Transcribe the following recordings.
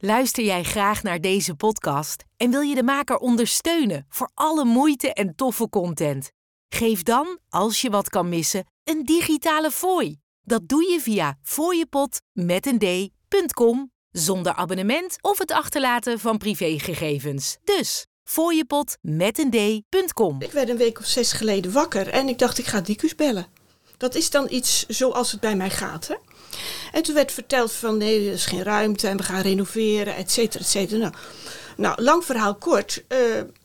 Luister jij graag naar deze podcast en wil je de maker ondersteunen voor alle moeite en toffe content? Geef dan, als je wat kan missen, een digitale fooi. Dat doe je via d.com zonder abonnement of het achterlaten van privégegevens. Dus d.com. Ik werd een week of zes geleden wakker en ik dacht ik ga Dicus bellen. Dat is dan iets zoals het bij mij gaat. Hè? En toen werd verteld van nee, er is geen ruimte en we gaan renoveren, et cetera, et cetera. Nou, nou lang verhaal kort. Uh,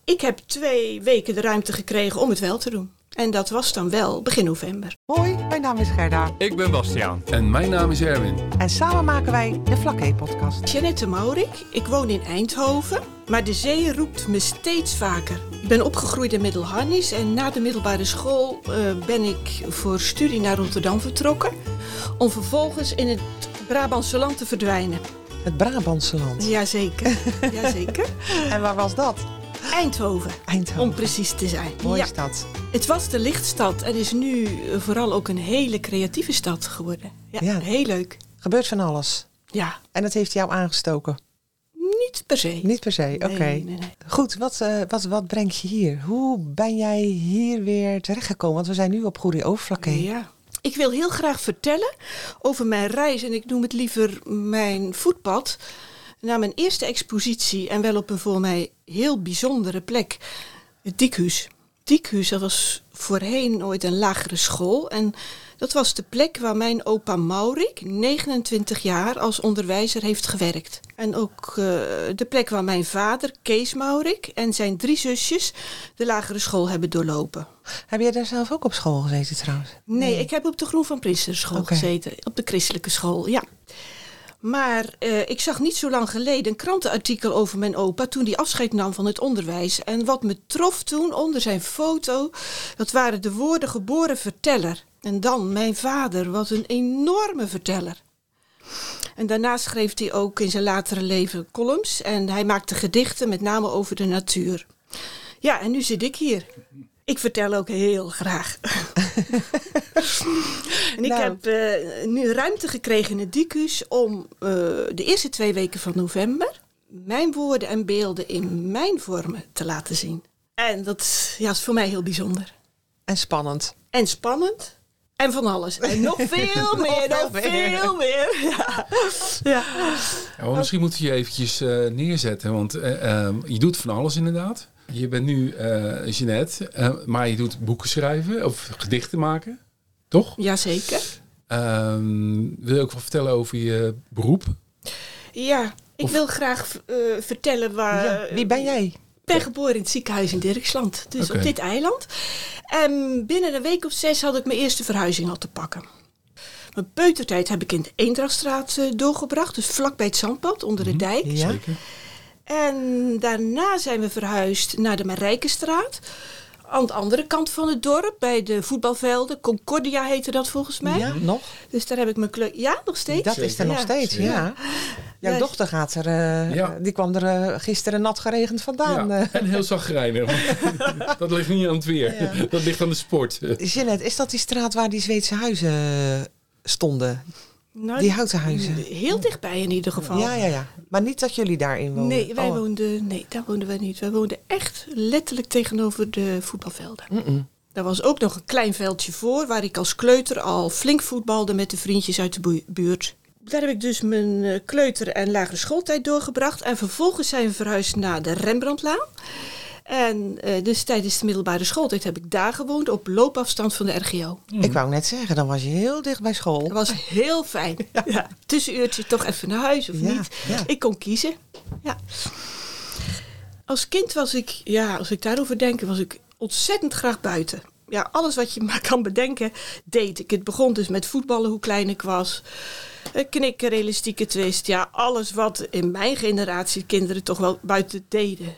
ik heb twee weken de ruimte gekregen om het wel te doen. En dat was dan wel begin november. Hoi, mijn naam is Gerda. Ik ben Bastiaan. En mijn naam is Erwin. En samen maken wij de Vlakke-podcast. Jeannette Maurik, ik woon in Eindhoven. Maar de zee roept me steeds vaker. Ik ben opgegroeid in Middelharnis en na de middelbare school uh, ben ik voor studie naar Rotterdam vertrokken. Om vervolgens in het Brabantse land te verdwijnen. Het Brabantse land? Jazeker. Jazeker. en waar was dat? Eindhoven. Eindhoven. Om precies te zijn. Mooie ja. stad. Het was de lichtstad en is nu vooral ook een hele creatieve stad geworden. Ja, Ja. heel leuk. Gebeurt van alles. Ja, En dat heeft jou aangestoken? Niet per se. Niet per se, Nee, oké. nee, nee. Goed, wat, eh, wat, wat brengt je hier? Hoe ben jij hier weer terechtgekomen? Want we zijn nu op Goede Overflakke. Ja. Ik wil heel graag vertellen over mijn reis en ik noem het liever mijn voetpad naar mijn eerste expositie en wel op een voor mij heel bijzondere plek, het Dikhuis. Dikhuis, dat was voorheen ooit een lagere school en dat was de plek waar mijn opa Maurik, 29 jaar, als onderwijzer heeft gewerkt. En ook eh, de plek waar mijn vader, Kees Maurik, en zijn drie zusjes de lagere school hebben doorlopen. Heb jij daar zelf ook op school gezeten trouwens? Nee, ik heb op de Groen van Prinsen school Oké. gezeten. Op de christelijke school, ja. Maar eh, ik zag niet zo lang geleden een krantenartikel over mijn opa toen hij afscheid nam van het onderwijs. En wat me trof toen onder zijn foto, dat waren de woorden geboren verteller. En dan mijn vader, wat een enorme verteller. En daarna schreef hij ook in zijn latere leven columns en hij maakte gedichten, met name over de natuur. Ja, en nu zit ik hier. Ik vertel ook heel graag. en ik Nou. heb eh, nu ruimte gekregen in het Dicus om eh, de eerste twee weken van november mijn woorden en beelden in mijn vormen te laten zien. En dat ja, is voor mij heel bijzonder. En spannend. En spannend. En van alles. En nog veel meer, nog veel meer. veel meer. Ja. ja. Ja, maar misschien moeten we je eventjes eh, neerzetten, want eh, ehm, je doet van alles inderdaad. Je bent nu eh Jeanette, eh, maar je doet boeken schrijven of gedichten maken, toch? Jazeker. Ehm, wil je ook wat vertellen over je beroep? Ja, ik Of- wil graag eh, vertellen waar... Ja, Wie ben jij? Ik ben geboren in het ziekenhuis in Dirksland, dus op dit eiland. En binnen een week of zes had ik mijn eerste verhuizing al te pakken. Mijn peutertijd heb ik in de Eendrachtstraat eh, doorgebracht, dus vlakbij het zandpad, onder de dijk. Ja? Zeker. En daarna zijn we verhuisd naar de Marijkenstraat. Aan de andere kant van het dorp, bij de voetbalvelden. Concordia heette dat volgens mij. Ja, nog? Dus daar heb ik mijn kleur... Ja, nog steeds? Dat is er nog steeds, ja. Jouw dochter gaat er, eh, Ja. die kwam er eh, gisteren nat geregend vandaan. Ja, eh. en heel zagrijnig. dat ligt niet aan het weer. Dat ligt aan de sport. Jeanette, is dat die straat waar die Zweedse huizen stonden? Nou, Die houten huizen? Heel dichtbij in ieder geval. Ja, ja, ja. Maar niet dat jullie daarin wonen? Nee, wij Oh. woonden, nee, daar woonden wij niet. Wij woonden echt letterlijk tegenover de voetbalvelden. Daar was ook nog een klein veldje voor, waar ik als kleuter al flink voetbalde met de vriendjes uit de buurt. Daar heb ik dus mijn eh, kleuter- en lagere schooltijd doorgebracht. En vervolgens zijn we verhuisd naar de Rembrandtlaan. En eh, dus tijdens de middelbare schooltijd heb ik daar gewoond, op loopafstand van de RGO. Ik wou net zeggen, dan was je heel dicht bij school. Dat was heel fijn. Ja. Tussenuurtje toch even naar huis of Ja, niet. ja. Ik kon kiezen. Ja. Als kind was ik, ja, als ik daarover denk, was ik ontzettend graag buiten. Ja, alles wat je maar kan bedenken, deed ik. Het begon dus met voetballen, hoe klein ik was. Eh, Knikken, realistieke twist. Ja, alles wat in mijn generatie kinderen toch wel buiten deden.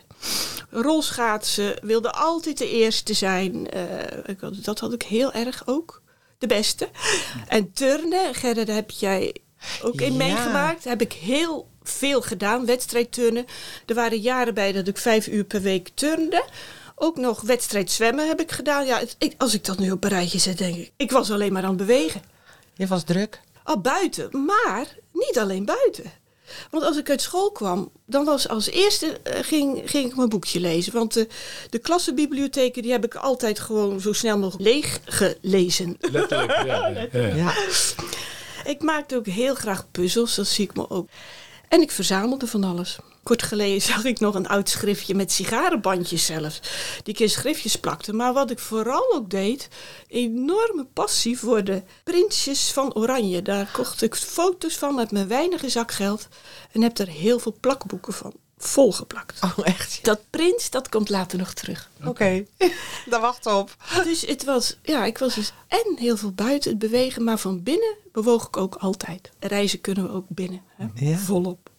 Rolschaatsen, wilde altijd de eerste zijn. Eh, dat had ik heel erg ook. De beste. En turnen, daar heb jij ook in Ja. meegemaakt. Heb ik heel veel gedaan, wedstrijdturnen. Er waren jaren bij dat ik vijf uur per week turnde. Ook nog wedstrijd zwemmen heb ik gedaan. Ja, het- ik, als ik dat nu op een rijtje zet, denk ik, ik was alleen maar aan het bewegen. Je was druk. Al buiten, maar niet alleen buiten. Want als ik uit school kwam, dan was als eerste eh, ging, ging ik mijn boekje lezen. Want de, de klassenbibliotheken die heb ik altijd gewoon zo snel mogelijk leeg gelezen. Letterlijk, ja. ja, ja. Ja. Ik maakte ook heel graag puzzels, dat zie ik me ook. En ik verzamelde van alles. Kort geleden zag ik nog een oud schriftje met sigarenbandjes zelfs. Die ik in schriftjes plakte. Maar wat ik vooral ook deed, enorme passie voor de prinsjes van Oranje. Daar kocht ik foto's van met mijn weinige zakgeld. En heb er heel veel plakboeken van volgeplakt. Oh, echt? Dat prins, dat komt later nog terug. Oké, daar wacht op. Dus het was, ja, ik was dus en heel veel buiten het bewegen, maar van binnen bewoog ik ook altijd. Reizen kunnen we ook binnen, hè? Ja. volop.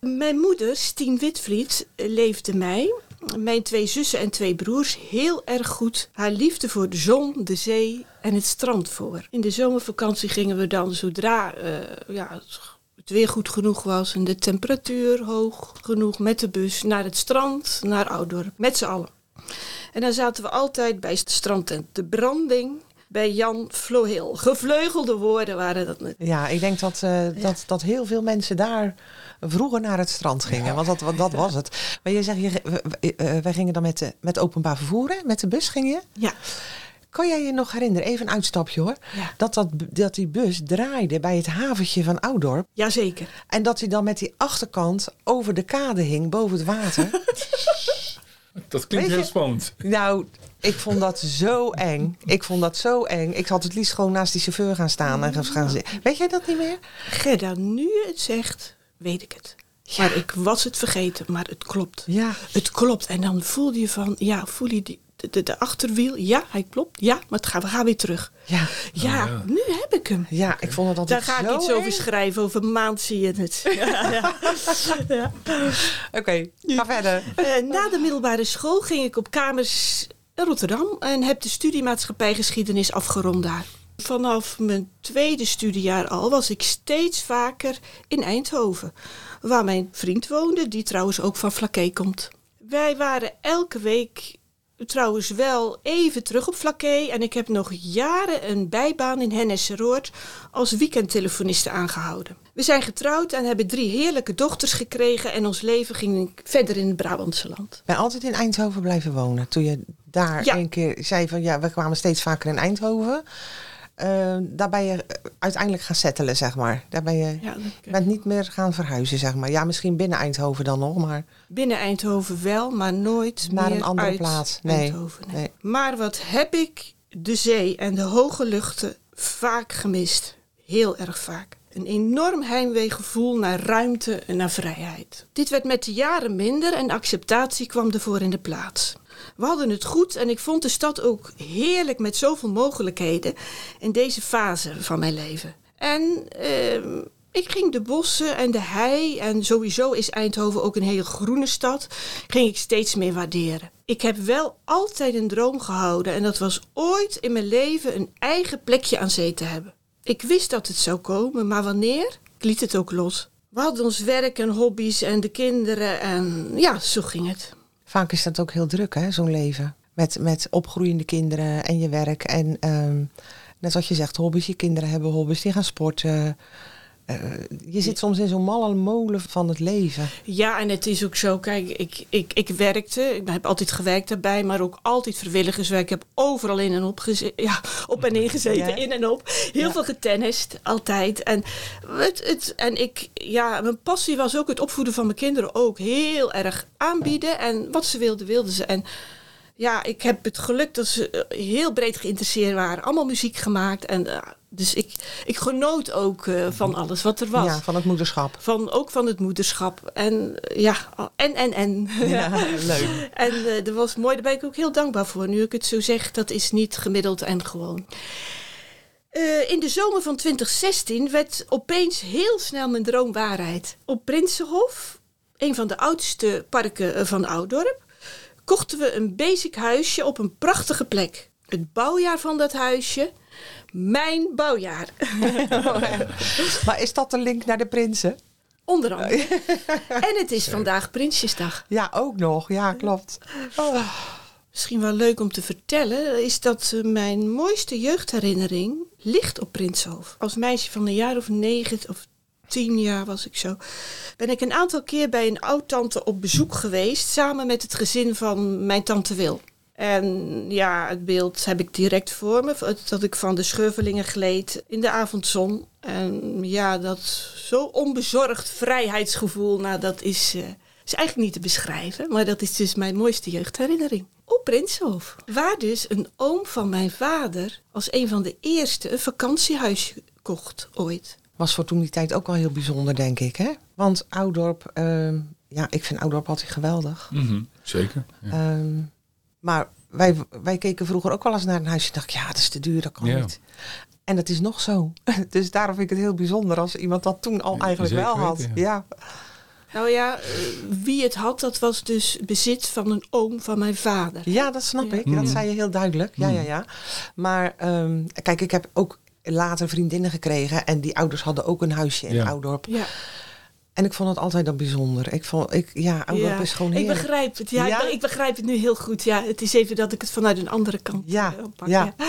Mijn moeder, Stien Witvliet, leefde mij, mijn twee zussen en twee broers heel erg goed haar liefde voor de zon, de zee en het strand voor. In de zomervakantie gingen we dan zodra eh, ja, het weer goed genoeg was en de temperatuur hoog genoeg met de bus naar het strand, naar Oudorp, met z'n allen. En dan zaten we altijd bij het strandtent De Branding bij Jan Flohil. Gevleugelde woorden waren dat. net. Ja, ik denk dat, eh, dat, dat heel veel mensen daar vroeger naar het strand gingen. Want dat, want dat was het. Maar je zegt, je, we- eh, wij gingen dan met, de, met openbaar vervoer, hè? met de bus ging je. Ja, Kan jij je nog herinneren, even een uitstapje hoor, Ja. dat, dat, dat die bus draaide bij het haventje van Oudorp. jazeker. En dat hij dan met die achterkant over de kade hing, boven het water. Dat klinkt heel spannend. nou, ik vond dat zo eng. Ik vond dat zo eng. Ik had het liefst gewoon naast die chauffeur gaan staan en gaan zitten. Weet jij dat niet meer? Gerda, nu je het zegt, weet ik het. Maar ik was het vergeten, maar het klopt. Ja. Het klopt. En dan voelde je van, ja, voel je die, de, de, de achterwiel? Ja, hij klopt. Ja, maar het gaat, we gaan weer terug. Ja, Ja, ja. nu heb ik hem. ja ik vond het Daar altijd ga ik iets over schrijven. Over een maand zie je het. Ja, ja. Ja. Oké, ga verder. Eh, na de middelbare school ging ik op kamers in Rotterdam en heb de studiemaatschappij geschiedenis afgerond daar. Vanaf mijn tweede studiejaar al was ik steeds vaker in Eindhoven, waar mijn vriend woonde, die trouwens ook van Flaké komt. Wij waren elke week trouwens wel even terug op Flaké en ik heb nog jaren een bijbaan in Hennesseroord als weekendtelefoniste aangehouden. We zijn getrouwd en hebben drie heerlijke dochters gekregen en ons leven ging verder in het Brabantse land. Ben altijd in Eindhoven blijven wonen. Toen je daar Ja. een keer zei van ja, we kwamen steeds vaker in Eindhoven. Eh, daar ben je eh, uiteindelijk gaan settelen, zeg maar. Daar ben je, Ja, je bent niet meer gaan verhuizen, zeg maar. Ja, misschien binnen Eindhoven dan nog, maar Binnen Eindhoven wel, maar nooit Naar meer een andere plaats. Nee, Eindhoven, nee. nee. Maar wat heb ik de zee en de hoge luchten vaak gemist. Heel erg vaak. Een enorm heimweegevoel naar ruimte en naar vrijheid. Dit werd met de jaren minder en acceptatie kwam ervoor in de plaats. We hadden het goed en ik vond de stad ook heerlijk met zoveel mogelijkheden in deze fase van mijn leven. En ehm, ik ging de bossen en de hei, en sowieso is Eindhoven ook een hele groene stad, ging ik steeds meer waarderen. Ik heb wel altijd een droom gehouden en dat was ooit in mijn leven een eigen plekje aan zee te hebben. Ik wist dat het zou komen, maar wanneer? Ik liet het ook los. We hadden ons werk en hobby's en de kinderen en ja, zo ging het. vaak is dat ook heel druk, hè, zo'n leven. Met, met opgroeiende kinderen en je werk. En ehm, net zoals je zegt, hobby's. Je kinderen hebben hobby's, die gaan sporten. Eh, je zit soms in zo'n malle molen van het leven. Ja, en het is ook zo, kijk, ik, ik, ik werkte, ik heb altijd gewerkt daarbij, maar ook altijd vrijwilligerswerk. Ik heb overal in en op, ja, op en neer gezeten, Ja. in en op. Heel Ja. veel getennist, altijd. En, het, het, en ik, ja, mijn passie was ook het opvoeden van mijn kinderen ook heel erg aanbieden. En wat ze wilden, wilden ze. En ja, ik heb het geluk dat ze eh, heel breed geïnteresseerd waren. Allemaal muziek gemaakt. En, eh, dus ik, ik genoot ook eh, van alles wat er was. Ja, van het moederschap. Van, ook van het moederschap. En eh, ja, en, en, en. Ja, leuk. En eh, dat was mooi, daar ben ik ook heel dankbaar voor. Nu ik het zo zeg, dat is niet gemiddeld en gewoon. In de zomer van 2016 werd opeens heel snel mijn droom waarheid. Op Prinsenhof, een van de oudste parken van Oudorp, kochten we een basic huisje op een prachtige plek. Het bouwjaar van dat huisje, mijn bouwjaar. Maar is dat de link naar de prinsen? Onder andere. en het is vandaag Prinsjesdag. Ja, ook nog. Ja, klopt. Oh. Misschien wel leuk om te vertellen is dat eh, mijn mooiste jeugdherinnering ligt op Prinshof. Als meisje van een jaar of negen of tien jaar was ik zo, ben ik een aantal keer bij een oud-tante op bezoek geweest, samen met het gezin van mijn tante Wil. En ja, het beeld heb ik direct voor me, dat ik van de schurvelingen gleed in de avondzon. En ja, dat zo onbezorgd vrijheidsgevoel, nou dat is, uh, is eigenlijk niet te beschrijven, maar dat is dus mijn mooiste jeugdherinnering. Op Prinshof, waar dus een oom van mijn vader als een van de eerste een vakantiehuisje kocht ooit was voor toen die tijd ook wel heel bijzonder, denk ik. Hè? Want Oudorp, uh, ja, ik vind Oudorp altijd geweldig. Mm zeker. Ja. Um, maar wij, wij keken vroeger ook wel eens naar een huisje en dacht ja, dat is te duur, dat kan ja. niet. En dat is nog zo. dus daarom vind ik het heel bijzonder als iemand dat toen al eigenlijk wel had. Weten, ja. Nou ja, wie het had, dat was dus bezit van een oom van mijn vader. Ja, dat snap ik. Dat zei je heel duidelijk. Ja, ja, ja. Maar um, kijk, ik heb ook later vriendinnen gekregen. En die ouders hadden ook een huisje in ja. Oudorp. Ja. En ik vond het altijd dan bijzonder. Ik vond, ik, ja, is gewoon heel. Ik begrijp het. Ja, ja? Ik, ik, begrijp het nu heel goed. Ja, het is even dat ik het vanuit een andere kant ja. Uh, oppak. Ja.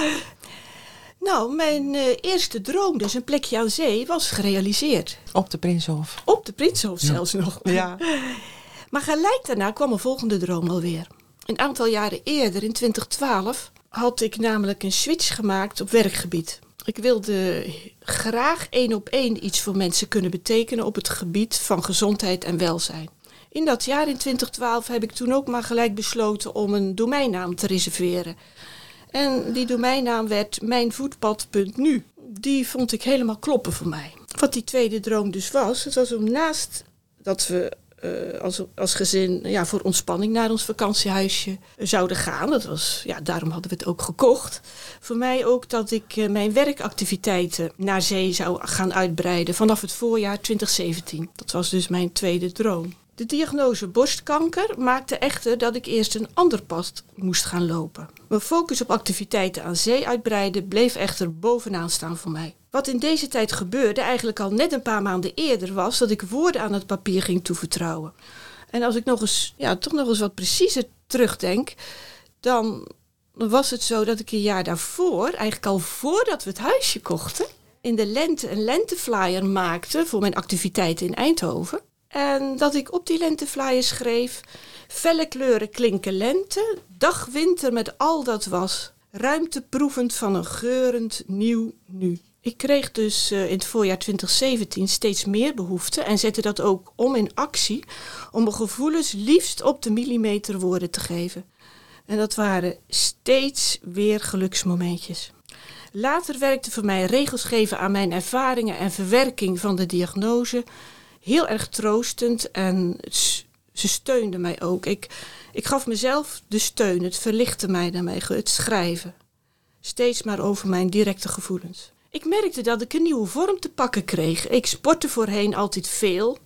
Nou, mijn uh, eerste droom, dus een plekje aan zee, was gerealiseerd. Op de Prinshof. Op de Prinshof zelfs nog. Ja. maar gelijk daarna kwam een volgende droom alweer. Een aantal jaren eerder, in 2012, had ik namelijk een switch gemaakt op werkgebied. Ik wilde graag één op één iets voor mensen kunnen betekenen op het gebied van gezondheid en welzijn. In dat jaar, in 2012, heb ik toen ook maar gelijk besloten om een domeinnaam te reserveren. En die domeinnaam werd mijnvoetpad.nu. Die vond ik helemaal kloppen voor mij. Wat die tweede droom dus was, het was om naast dat we uh, als, als gezin ja, voor ontspanning naar ons vakantiehuisje zouden gaan. Dat was, ja, daarom hadden we het ook gekocht. Voor mij ook dat ik uh, mijn werkactiviteiten naar zee zou gaan uitbreiden vanaf het voorjaar 2017. Dat was dus mijn tweede droom. De diagnose borstkanker maakte echter dat ik eerst een ander pad moest gaan lopen. Mijn focus op activiteiten aan zee uitbreiden bleef echter bovenaan staan voor mij. Wat in deze tijd gebeurde, eigenlijk al net een paar maanden eerder, was dat ik woorden aan het papier ging toevertrouwen. En als ik nog eens, ja, toch nog eens wat preciezer terugdenk, dan was het zo dat ik een jaar daarvoor, eigenlijk al voordat we het huisje kochten, in de lente een lenteflyer maakte voor mijn activiteiten in Eindhoven. En dat ik op die lenteflyer schreef: felle kleuren klinken lente, dag winter met al dat was, ruimte proevend van een geurend nieuw nu. Ik kreeg dus uh, in het voorjaar 2017 steeds meer behoefte en zette dat ook om in actie om mijn gevoelens liefst op de millimeter woorden te geven. En dat waren steeds weer geluksmomentjes. Later werkte voor mij regels geven aan mijn ervaringen en verwerking van de diagnose heel erg troostend en ze steunde mij ook. Ik, ik gaf mezelf de steun, het verlichtte mij daarmee, het schrijven. Steeds maar over mijn directe gevoelens. Ik merkte dat ik een nieuwe vorm te pakken kreeg. Ik sportte voorheen altijd veel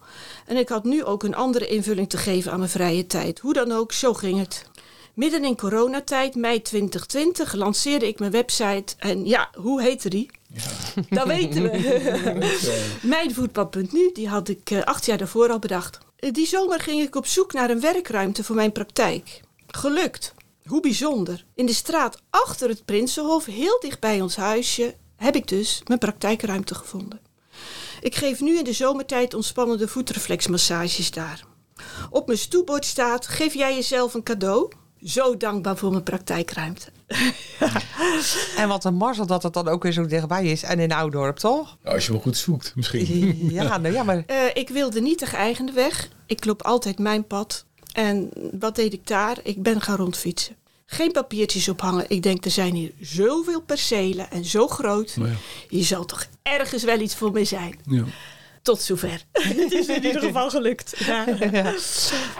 en ik had nu ook een andere invulling te geven aan mijn vrije tijd. Hoe dan ook, zo ging het. Midden in coronatijd, mei 2020, lanceerde ik mijn website. En ja, hoe heette die? Ja. Dat weten we. Mijnvoetbal.nu, die had ik uh, acht jaar daarvoor al bedacht. Die zomer ging ik op zoek naar een werkruimte voor mijn praktijk. Gelukt. Hoe bijzonder. In de straat achter het Prinsenhof, heel dicht bij ons huisje, heb ik dus mijn praktijkruimte gevonden. Ik geef nu in de zomertijd ontspannende voetreflexmassages daar. Op mijn stoelbord staat: geef jij jezelf een cadeau? Zo dankbaar voor mijn praktijkruimte. En wat een marzel dat het dan ook weer zo dichtbij is. En in Oudorp, toch? Als je wel goed zoekt, misschien. Ja, nou ja, maar... Uh, ik wilde niet de geëigende weg. Ik loop altijd mijn pad. En wat deed ik daar? Ik ben gaan rondfietsen. Geen papiertjes ophangen. Ik denk, er zijn hier zoveel percelen en zo groot. Ja. Hier zal toch ergens wel iets voor me zijn. Ja. Tot zover. Het is in ieder geval gelukt. Ja. Ja.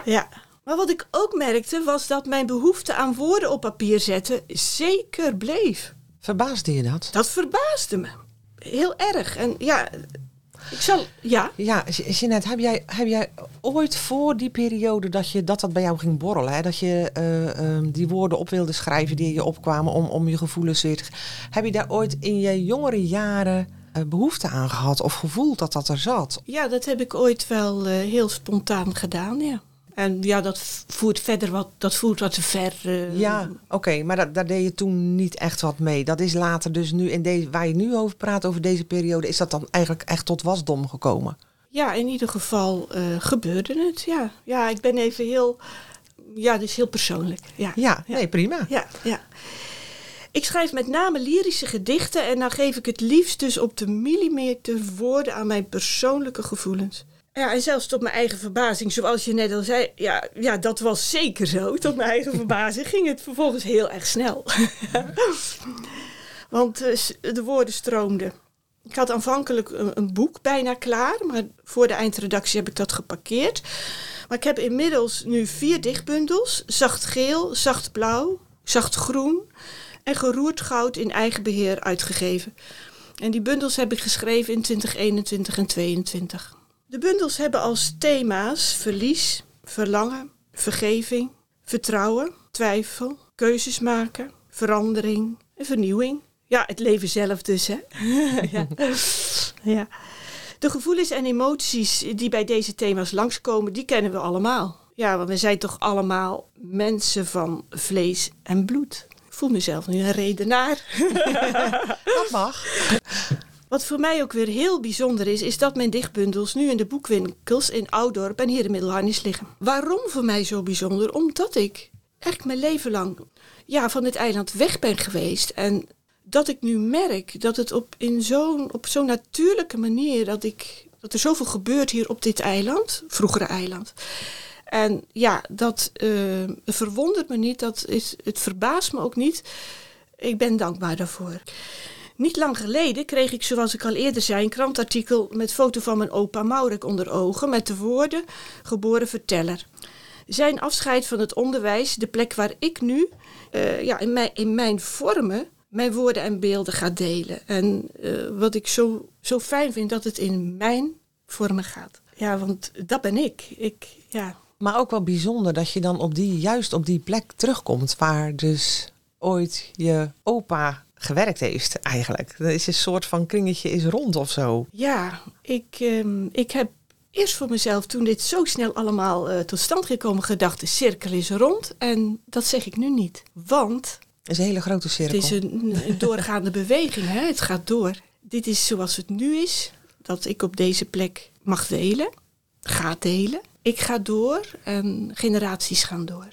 ja. Maar wat ik ook merkte was dat mijn behoefte aan woorden op papier zetten zeker bleef. Verbaasde je dat? Dat verbaasde me. Heel erg. En ja, ik zal, ja. Ja, Jeanette, heb jij, heb jij ooit voor die periode dat je, dat, dat bij jou ging borrelen, hè, dat je uh, uh, die woorden op wilde schrijven die je opkwamen om, om je gevoelens weer te... Heb je daar ooit in je jongere jaren uh, behoefte aan gehad of gevoeld dat dat er zat? Ja, dat heb ik ooit wel heel spontaan gedaan, ja. En ja, dat voert verder wat, dat voert wat te ver. eh, Ja, oké, maar dat, daar deed je toen niet echt wat mee. Dat is later dus nu, in deze, waar je nu over praat, over deze periode, is dat dan eigenlijk echt tot wasdom gekomen? Ja, in ieder geval eh, gebeurde het. Ja. ja, ik ben even heel. Ja, is heel persoonlijk. Ja, Ja, nee, prima. ja, ja. Ik schrijf met name lyrische gedichten en dan geef ik het liefst dus op de millimeter woorden aan mijn persoonlijke gevoelens. Ja, en zelfs tot mijn eigen verbazing, zoals je net al zei, ja, ja dat was zeker zo. Tot mijn eigen verbazing ging het vervolgens heel erg snel. Want eh, de woorden stroomden. Ik had aanvankelijk een, een boek bijna klaar, maar voor de eindredactie heb ik dat geparkeerd. Maar ik heb inmiddels nu vier dichtbundels: zacht geel, zacht blauw, zacht groen en geroerd goud in eigen beheer uitgegeven. En die bundels heb ik geschreven in 2021 en 2022. De bundels hebben als thema's verlies, verlangen, vergeving, vertrouwen, twijfel, keuzes maken, verandering en vernieuwing. Ja, het leven zelf dus, hè? ja. ja. De gevoelens en emoties die bij deze thema's langskomen, die kennen we allemaal. Ja, want we zijn toch allemaal mensen van vlees en bloed. Ik voel mezelf nu een redenaar. Dat mag. Wat voor mij ook weer heel bijzonder is, is dat mijn dichtbundels nu in de boekwinkels in Oudorp en hier in Middelharnis liggen. Waarom voor mij zo bijzonder? Omdat ik eigenlijk mijn leven lang ja, van dit eiland weg ben geweest. En dat ik nu merk dat het op, in zo'n, op zo'n natuurlijke manier, dat, ik, dat er zoveel gebeurt hier op dit eiland, vroegere eiland. En ja, dat eh, verwondert me niet, dat is, het verbaast me ook niet. Ik ben dankbaar daarvoor. Niet lang geleden kreeg ik, zoals ik al eerder zei, een krantartikel met foto van mijn opa Maurek onder ogen met de woorden geboren verteller. Zijn afscheid van het onderwijs, de plek waar ik nu eh, ja, in, mijn, in mijn vormen mijn woorden en beelden ga delen. En eh, wat ik zo, zo fijn vind, dat het in mijn vormen gaat. Ja, want dat ben ik. ik ja. Maar ook wel bijzonder dat je dan op die, juist op die plek terugkomt waar dus ooit je opa gewerkt heeft eigenlijk. Dat is een soort van kringetje is rond of zo. Ja, ik, ehm, ik heb eerst voor mezelf, toen dit zo snel allemaal eh, tot stand gekomen, gedacht: de cirkel is rond. En dat zeg ik nu niet. Want Het is een hele grote het cirkel. is een, een doorgaande beweging, hè? het gaat door. Dit is zoals het nu is, dat ik op deze plek mag delen, ga delen. Ik ga door en generaties gaan door.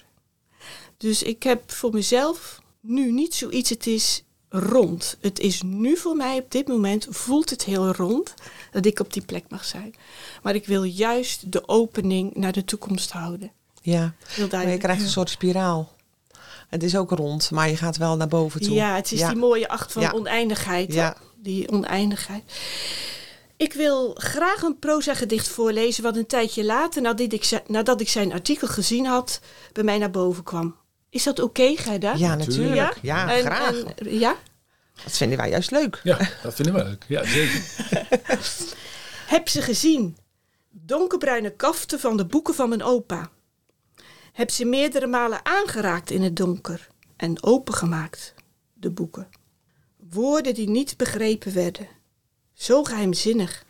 Dus ik heb voor mezelf nu niet zoiets, het is rond. Het is nu voor mij op dit moment, voelt het heel rond dat ik op die plek mag zijn. Maar ik wil juist de opening naar de toekomst houden. Ja, Heel maar je krijgt een soort spiraal. Het is ook rond, maar je gaat wel naar boven toe. Ja, het is Ja. die mooie acht van Ja. oneindigheid. Ja. Die oneindigheid. Ik wil graag een proza-gedicht voorlezen, wat een tijdje later, nadat ik, nadat ik zijn artikel gezien had, bij mij naar boven kwam. Is dat oké, Gerda? Ja, natuurlijk. Ja, En- graag. en- ja? Dat vinden wij juist leuk. Ja, dat vinden we leuk. Ja, zeker. Heb ze gezien. Donkerbruine kaften van de boeken van mijn opa. Heb ze meerdere malen aangeraakt in het donker en opengemaakt, de boeken. Woorden die niet begrepen werden. Zo geheimzinnig.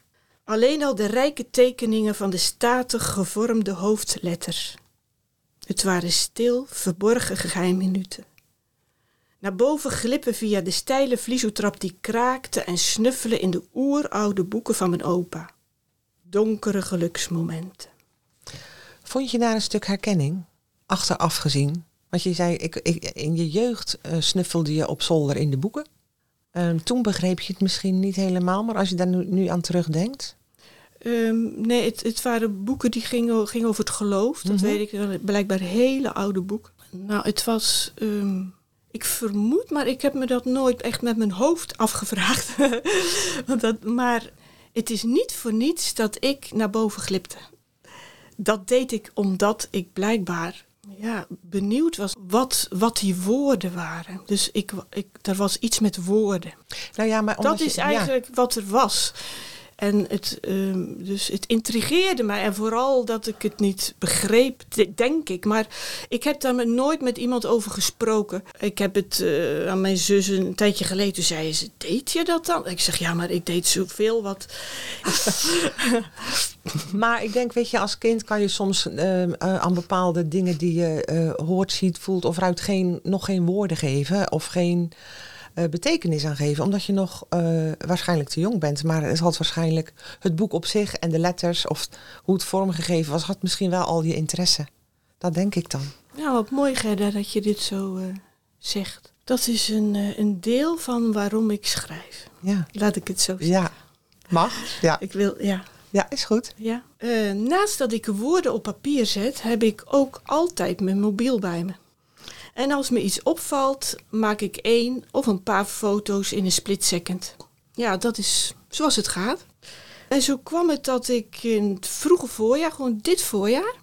Alleen al de rijke tekeningen van de statig gevormde hoofdletters. Het waren stil, verborgen geheimminuten. Naar boven glippen via de steile vliezotrap die kraakte en snuffelen in de oeroude boeken van mijn opa. Donkere geluksmomenten. Vond je daar een stuk herkenning? Achteraf gezien. Want je zei, ik, in je jeugd eh, snuffelde je op zolder in de boeken. Ehm, toen begreep je het misschien niet helemaal, maar als je daar nu aan terugdenkt. Ehm, nee, het, het waren boeken die gingen, gingen over het geloof. Dat Mhm. weet ik. Blijkbaar hele oude boeken. Nou, het was... ehm, ik vermoed, maar ik heb me dat nooit echt met mijn hoofd afgevraagd. Want dat, maar het is niet voor niets dat ik naar boven glipte. Dat deed ik omdat ik blijkbaar ja, benieuwd was wat, wat die woorden waren. Dus ik, ik, er was iets met woorden. Nou ja, maar Dat is je, ja, eigenlijk wat er was. En het, ehm, dus het intrigeerde mij. En vooral dat ik het niet begreep, de- denk ik. Maar ik heb daar nooit met iemand over gesproken. Ik heb het eh, aan mijn zus een tijdje geleden. Toen zei ze, deed je dat dan? Ik zeg, ja, maar ik deed zoveel wat... Maar ik denk, weet je, als kind kan je soms eh, eh, aan bepaalde dingen die je eh, hoort, ziet, voelt of eruit geen, nog geen woorden geven of geen eh, betekenis aan geven, omdat je nog eh, waarschijnlijk te jong bent. Maar het had waarschijnlijk het boek op zich en de letters of hoe het vormgegeven was, had misschien wel al je interesse. Dat denk ik dan. Nou, wat mooi Gerda dat je dit zo eh, zegt. Dat is een, een deel van waarom ik schrijf. Ja, Laat ik het zo zeggen. ja. mag. Ja, Ik wil, ja. ja is goed. ja. Naast dat ik woorden op papier zet, heb ik ook altijd mijn mobiel bij me. En als me iets opvalt, maak ik één of een paar foto's in een split second. Ja, dat is zoals het gaat. En zo kwam het dat ik in het vroege voorjaar, gewoon dit voorjaar,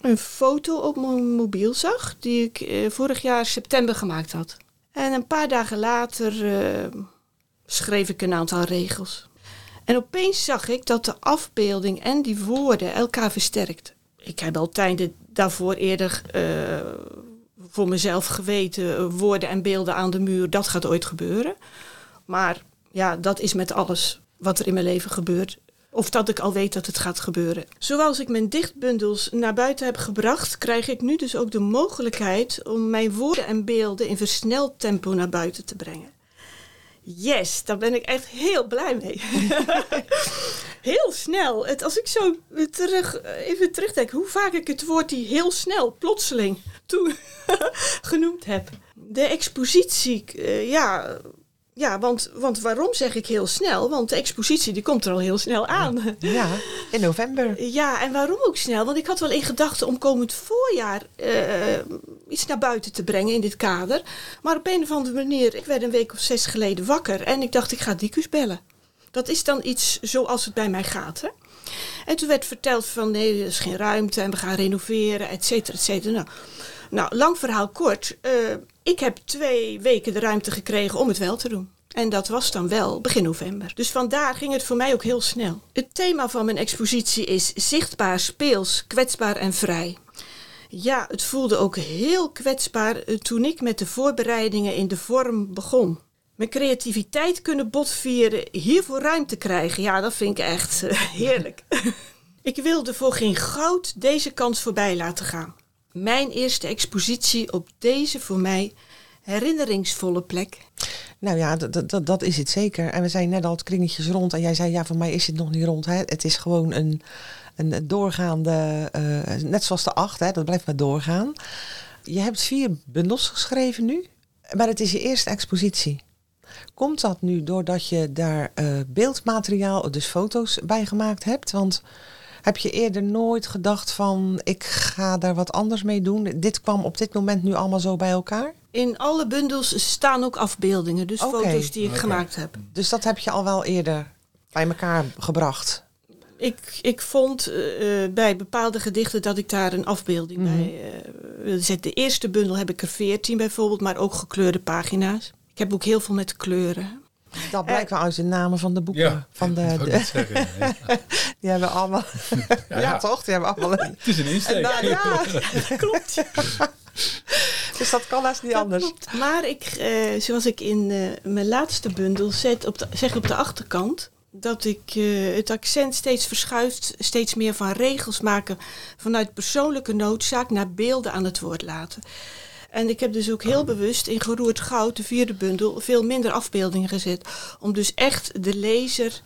een foto op mijn mobiel zag die ik eh, vorig jaar september gemaakt had. En een paar dagen later eh, schreef ik een aantal regels. En opeens zag ik dat de afbeelding en die woorden elkaar versterkten. Ik heb al tijden daarvoor eerder eh, voor mezelf geweten, eh, woorden en beelden aan de muur, dat gaat ooit gebeuren. Maar ja, dat is met alles wat er in mijn leven gebeurt. Of dat ik al weet dat het gaat gebeuren. Zoals ik mijn dichtbundels naar buiten heb gebracht, krijg ik nu dus ook de mogelijkheid om mijn woorden en beelden in versneld tempo naar buiten te brengen. Yes, daar ben ik echt heel blij mee. heel snel. Het, als ik zo terug, even terugdenk hoe vaak ik het woord die heel snel, plotseling, toen genoemd heb. De expositie, eh, ja, ja want, want waarom zeg ik heel snel? Want de expositie die komt er al heel snel aan. Ja, in november. Ja, en waarom ook snel? Want ik had wel in gedachten om komend voorjaar eh, iets naar buiten te brengen in dit kader. Maar op een of andere manier, ik werd een week of zes geleden wakker en ik dacht, ik ga Dicus bellen. Dat is dan iets zoals het bij mij gaat. Hè? En toen werd verteld van nee, er is geen ruimte en we gaan renoveren, et cetera, et cetera. Nou, nou lang verhaal kort. eh, ik heb twee weken de ruimte gekregen om het wel te doen. En dat was dan wel begin november. Dus vandaar ging het voor mij ook heel snel. Het thema van mijn expositie is zichtbaar, speels, kwetsbaar en vrij. Ja, het voelde ook heel kwetsbaar eh, toen ik met de voorbereidingen in de vorm begon. Mijn creativiteit kunnen botvieren, hiervoor ruimte krijgen, ja, dat vind ik echt eh, heerlijk. ik wilde voor geen goud deze kans voorbij laten gaan. Mijn eerste expositie op deze voor mij herinneringsvolle plek. Nou ja, dat, is het zeker. En we zijn net al het kringetjes rond. En jij zei, ja, voor mij is het nog niet rond. Hè. Het is gewoon een, een doorgaande, eh, net zoals de acht, hè, dat blijft maar doorgaan. Je hebt vier bundels geschreven nu, maar het is je eerste expositie. Komt dat nu doordat je daar eh, beeldmateriaal, dus foto's bij gemaakt hebt? Want heb je eerder nooit gedacht van, ik ga daar wat anders mee doen? Dit kwam op dit moment nu allemaal zo bij elkaar? In alle bundels staan ook afbeeldingen, dus foto's die ik gemaakt heb. Dus dat heb je al wel eerder bij elkaar gebracht. Ik, ik vond eh, eh, bij bepaalde gedichten dat ik daar een afbeelding Mhm. bij eh, zetten. De eerste bundel heb ik er veertien bijvoorbeeld, maar ook gekleurde pagina's. Ik heb ook heel veel met kleuren. Dat blijkt wel uit de namen van de boeken. Ja, van de, de- zeggen. Ja. die hebben allemaal. Ja, ja. toch? Die hebben allemaal. Het is een insteek. nou, ja, Klopt. Dus dat kan haast niet Dat anders. klopt. Maar ik, eh, zoals ik in eh, mijn laatste bundel zet op de, zeg op de achterkant, dat ik eh, het accent steeds verschuift, steeds meer van regels maken vanuit persoonlijke noodzaak naar beelden aan het woord laten. En ik heb dus ook heel bewust in Geroerd Goud, de vierde bundel, veel minder afbeeldingen gezet. Om dus echt de lezer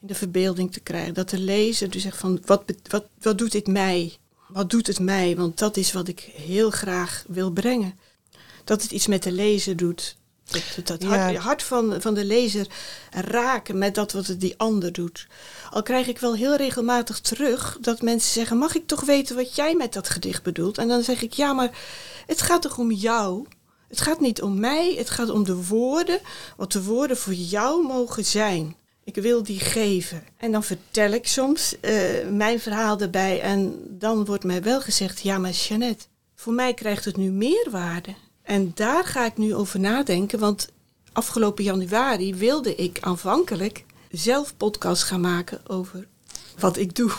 in de verbeelding te krijgen. Dat de lezer dus zegt van, wat, wat, wat doet dit mij? Wat doet het mij? Want dat is wat ik heel graag wil brengen. Dat het iets met de lezer doet. Dat, dat, dat Ja. hart, hart van, van de lezer raken met dat wat het die ander doet. Al krijg ik wel heel regelmatig terug dat mensen zeggen: Mag ik toch weten wat jij met dat gedicht bedoelt? En dan zeg ik: Ja, maar het gaat toch om jou? Het gaat niet om mij, het gaat om de woorden, wat de woorden voor jou mogen zijn. Ik wil die geven. En dan vertel ik soms eh, mijn verhaal erbij. En dan wordt mij wel gezegd: Ja, maar Jeannette, voor mij krijgt het nu meerwaarde. En daar ga ik nu over nadenken, want afgelopen januari wilde ik aanvankelijk zelf podcast gaan maken over wat ik doe.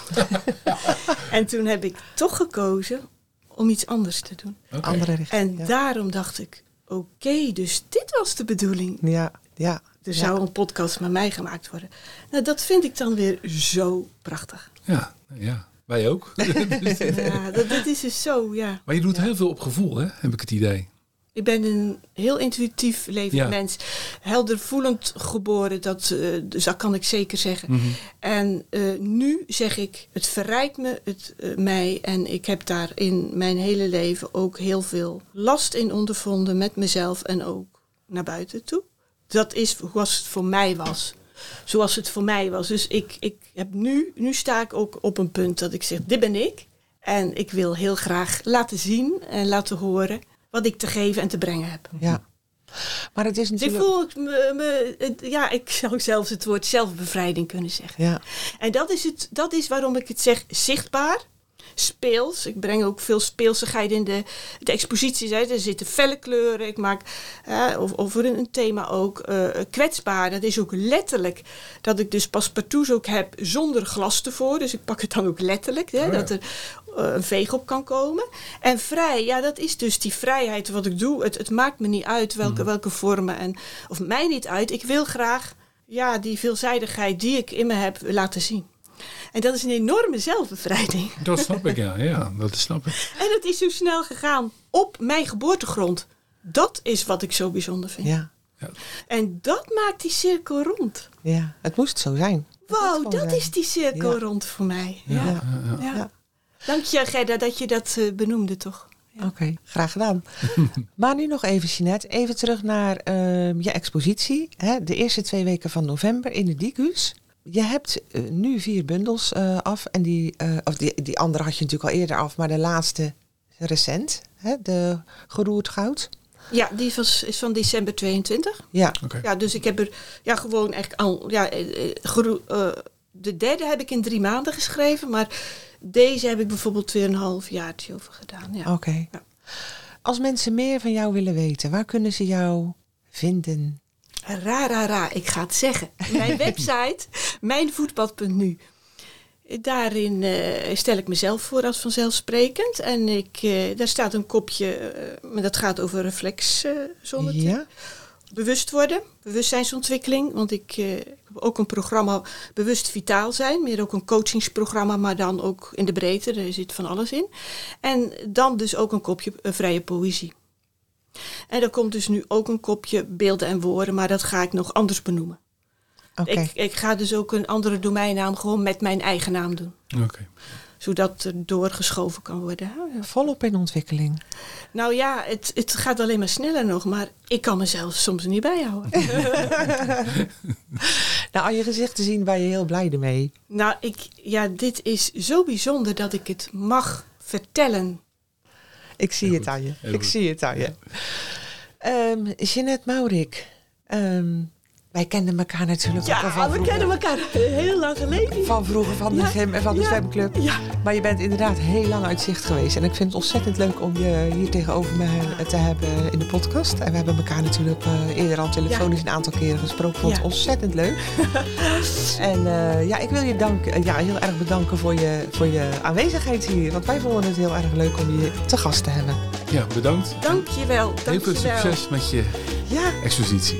en toen heb ik toch gekozen om iets anders te doen. Andere richting. En ja. daarom dacht ik, oké, dus dit was de bedoeling. ja, ja. Er ja. zou een podcast met mij gemaakt worden. Nou, dat vind ik dan weer zo prachtig. Ja, ja, wij ook. Ja, dat, dat is dus zo, ja. maar je doet heel veel op gevoel, hè? heb ik het idee. Ik ben een heel intuïtief levend Ja. mens. Helder voelend geboren, dat, eh, dus dat kan ik zeker zeggen. Mhm. En eh, nu zeg ik, het verrijkt me, het, eh, mij. En ik heb daar in mijn hele leven ook heel veel last in ondervonden met mezelf en ook naar buiten toe. Dat is zoals het voor mij was. Zoals het voor mij was. Dus ik, ik heb nu, nu sta ik ook op een punt dat ik zeg, dit ben ik. En ik wil heel graag laten zien en laten horen wat ik te geven en te brengen heb. ja. Maar het is Dus ik natuurlijk... voel me, ja, ik zou zelfs het woord zelfbevrijding kunnen zeggen. Ja, En dat is, het, dat is waarom ik het zeg zichtbaar, speels. Ik breng ook veel speelsigheid in de, de exposities. Hè. Er zitten felle kleuren. Ik maak of- over een, thema ook eh, kwetsbaar. Dat is ook letterlijk dat ik dus paspartouts ook heb zonder glas ervoor. Dus ik pak het dan ook letterlijk. Hè, Oh ja. Dat er een veeg op kan komen. En vrij, ja, dat is dus die vrijheid wat ik doe. Het, het maakt me niet uit welke, welke vormen. En, of mij niet uit. Ik wil graag ja, die veelzijdigheid die ik in me heb laten zien. En dat is een enorme zelfbevrijding. Dat snap ik, ja. ja dat snap ik. En het is zo snel gegaan op mijn geboortegrond. Dat is wat ik zo bijzonder vind. ja, En dat maakt die cirkel rond. ja. Het moest zo zijn. Wauw, dat zijn. is die cirkel Ja. rond voor mij. Ja. Ja, Ja. ja. Ja. Dank je, Gerda, dat je dat eh, benoemde, toch? Ja. Oké, graag gedaan. maar nu nog even, Jeanette, even terug naar ehm, je expositie. Hè, de eerste twee weken van november in de Dicus. Je hebt eh, nu vier bundels eh, af. En die, eh, of die, die andere had je natuurlijk al eerder af, maar de laatste recent. Hè, de geroerd goud. Ja, die was, is van december 22. Ja, Oké. Ja, dus ik heb er ja, gewoon echt al. Ja, gero- eh, de derde heb ik in drie maanden geschreven, maar deze heb ik bijvoorbeeld weer een half jaartje over gedaan. Ja. oké. Ja. Als mensen meer van jou willen weten, waar kunnen ze jou vinden? Ra, ra, ra, ik ga het zeggen. Mijn website, mijnvoetbad.nu. Daarin eh, stel ik mezelf voor als vanzelfsprekend. En ik, eh, daar staat een kopje, eh, maar dat gaat over reflexzone. Ja, Bewust worden, bewustzijnsontwikkeling. Want ik, eh, ik heb ook een programma Bewust Vitaal zijn. Meer ook een coachingsprogramma, maar dan ook in de breedte. Er zit van alles in. En dan dus ook een kopje vrije poëzie. En er komt dus nu ook een kopje beelden en woorden, maar dat ga ik nog anders benoemen. oké. Ik, ik ga dus ook een andere domeinnaam gewoon met mijn eigen naam doen. Oké. Zodat er doorgeschoven kan worden. Volop in ontwikkeling. Nou ja, het, het gaat alleen maar sneller nog, maar ik kan mezelf soms niet bijhouden. Nou, aan je gezicht te zien ben je heel blij ermee. Nou, ik, ja, dit is zo bijzonder dat ik het mag vertellen. Ik zie Heel het goed, aan je. heel Ik goed. zie het aan je. Ehm Jeanette Maurik. ehm, wij kenden elkaar natuurlijk ook al Ja, van we vroeger. kennen elkaar heel lang geleden. Van vroeger, van de Ja, gym en van de ja, zwemclub. Ja, Maar je bent inderdaad heel lang uit zicht geweest. En ik vind het ontzettend leuk om je hier tegenover me te hebben in de podcast. En we hebben elkaar natuurlijk eh, eerder al telefonisch een aantal keren gesproken. Vond het Ja. ontzettend leuk. en eh, ja, ik wil je dank, eh, ja, heel erg bedanken voor je, voor je aanwezigheid hier. Want wij vonden het heel erg leuk om je te gast te hebben. Ja, bedankt. dank je wel. Heel Dank veel je wel. succes met je Ja, expositie.